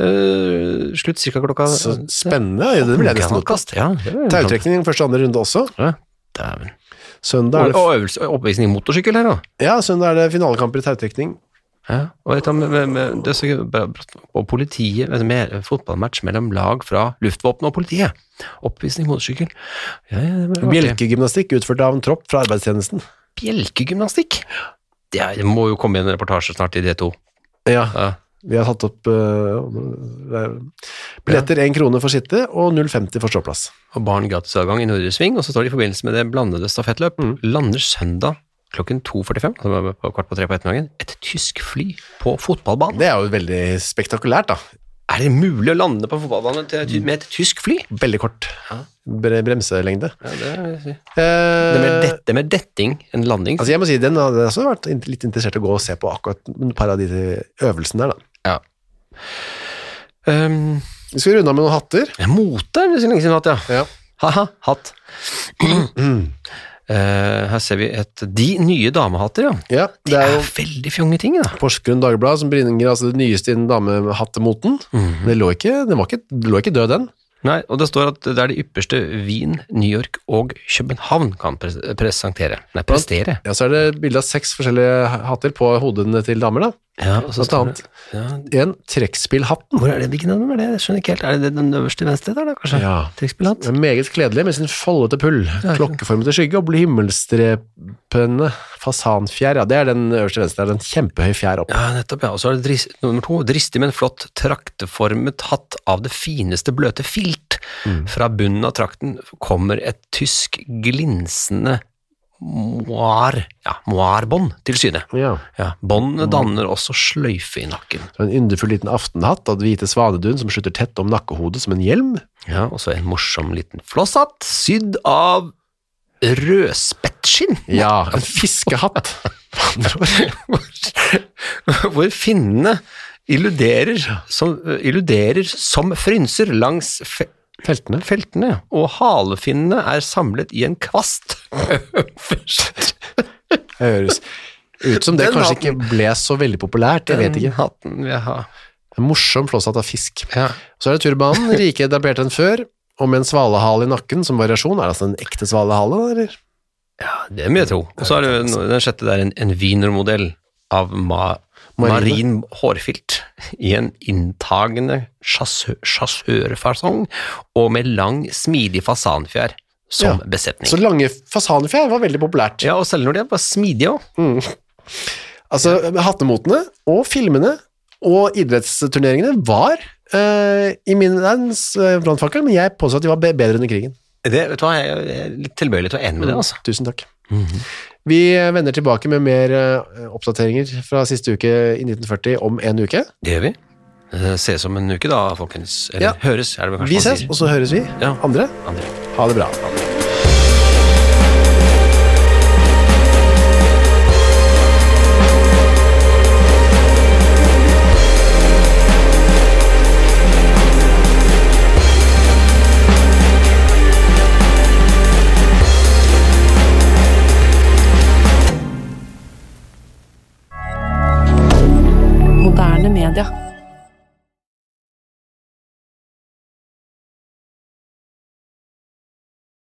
Uh, slutt cirka klokka Så spennende. Ja, det blir nesten gå ja. Tautrekning første og andre runde også. Ja, dæven. Søndag er Og, det, og øvelse, oppvisning motorsykkel her, da. ja, søndag er det finalekamper i tautrekning. Ja, og, dette med, med, det er så og politiet, med fotballmatch mellom lag fra luftvåpenet og politiet. Oppvisning motorsykkel. Ja, ja. Bjelkegymnastikk utført av en tropp fra arbeidstjenesten. Bjelkegymnastikk. Det, er, det må jo komme en reportasje snart i D2. Ja, Ja. vi har tatt opp uh, billetter én 1 krone for sitte og 0,50 for ståplass. Og barn gratisadgang i Nordre Sving, og så står det i forbindelse med det blandede stafettløp. Mm. Lander søndag klokken 2.45, altså på kvart på tre på ettermiddagen, et tysk fly på fotballbanen. Det er jo veldig spektakulært, da. Er det mulig å lande på fotballbanen med et tysk fly? Veldig kort ja. bremselengde. Ja, det, si. Eh, det, er mer det, det er detting enn landing. altså jeg må si, den hadde også vært litt interessert i å gå og se på akkurat et par av de øvelsene der, da. ja. Um, Vi skal runde av med noen hatter. mote er det så lenge siden hatt, ja. Ja. Haha, hatt. Eh, her ser vi et De nye damehatter, ja. Ja, Det det er er jo veldig fjonge ting, da. Porsgrunn Dagblad som bringer altså det nyeste innen damehattemoten. Mm. Det lå ikke, var ikke, det lå ikke død, den. Nei, og det står at det er det ypperste Wien, New York og København kan pres presentere. Nei, prestere. Ja, så er det bilde av seks forskjellige hatter på hodene til damer, da. Ja, og så annet. Ja, En trekkspillhatten. hvor er det hvilken er det? Jeg skjønner ikke helt. Er det den øverste venstre der, da, kanskje? Ja. Trekkspillhatt? Meget kledelig med sin foldete pull, klokkeformete skygge og blå himmelstrepende fasanfjær. Ja, det er den øverste venstre, det er den kjempehøy fjær opp. Ja, nettopp, ja. Og så er det drist, nummer to. Dristig, men flott trakteformet hatt av det fineste bløte filt. Fra bunnen av trakten kommer et tysk glinsende moir, ja, moirbånd til syne. Ja. Ja, bånd danner også sløyfe i nakken. Så en yndefull liten aftenhatt av hvite svanedun som slutter tett om nakkehodet som en hjelm. Ja, Og så en morsom liten flosshatt sydd av rødspettskinn. Ja, en fiskehatt. Hvor finnene illuderer som, illuderer som frynser langs fe Feltene. feltene, ja. og halefinnene er samlet i en kvast øverst. Det høres ut som det Den kanskje hatten. ikke ble så veldig populært, jeg vet ikke. hatten vil jeg ha. En morsom flåsatt av fisk. Ja. Så er det turbanen, rike etablert enn før, og med en svalehale i nakken som variasjon. Er det altså en ekte svalehale, eller? ja, det må jeg tro. Og så er det den sjette der en, en wienermodell av ma. Marin hårfilt i en inntagende sjassørfasong og med lang, smidig fasanfjær som Ja. besetning. Så lange fasanfjær var veldig populært. ja, og selv når de var smidige òg. Altså, hattemotene og filmene og idrettsturneringene var uh, i min verdens er en s- brannfakkel, men jeg påstår at de var bedre under krigen. Det, vet du hva, jeg er litt tilbøyelig til å være enig med det, altså. Tusen takk. Vi vender tilbake med mer eh, oppdateringer fra siste uke i 1940 om en uke. Det gjør vi. Eh, Ses om en uke da, folkens. Eller Ja. høres, er det vel kanskje Vi ses, og så høres vi. Ja. Andre, Andre. ha det bra. Moderne Canada.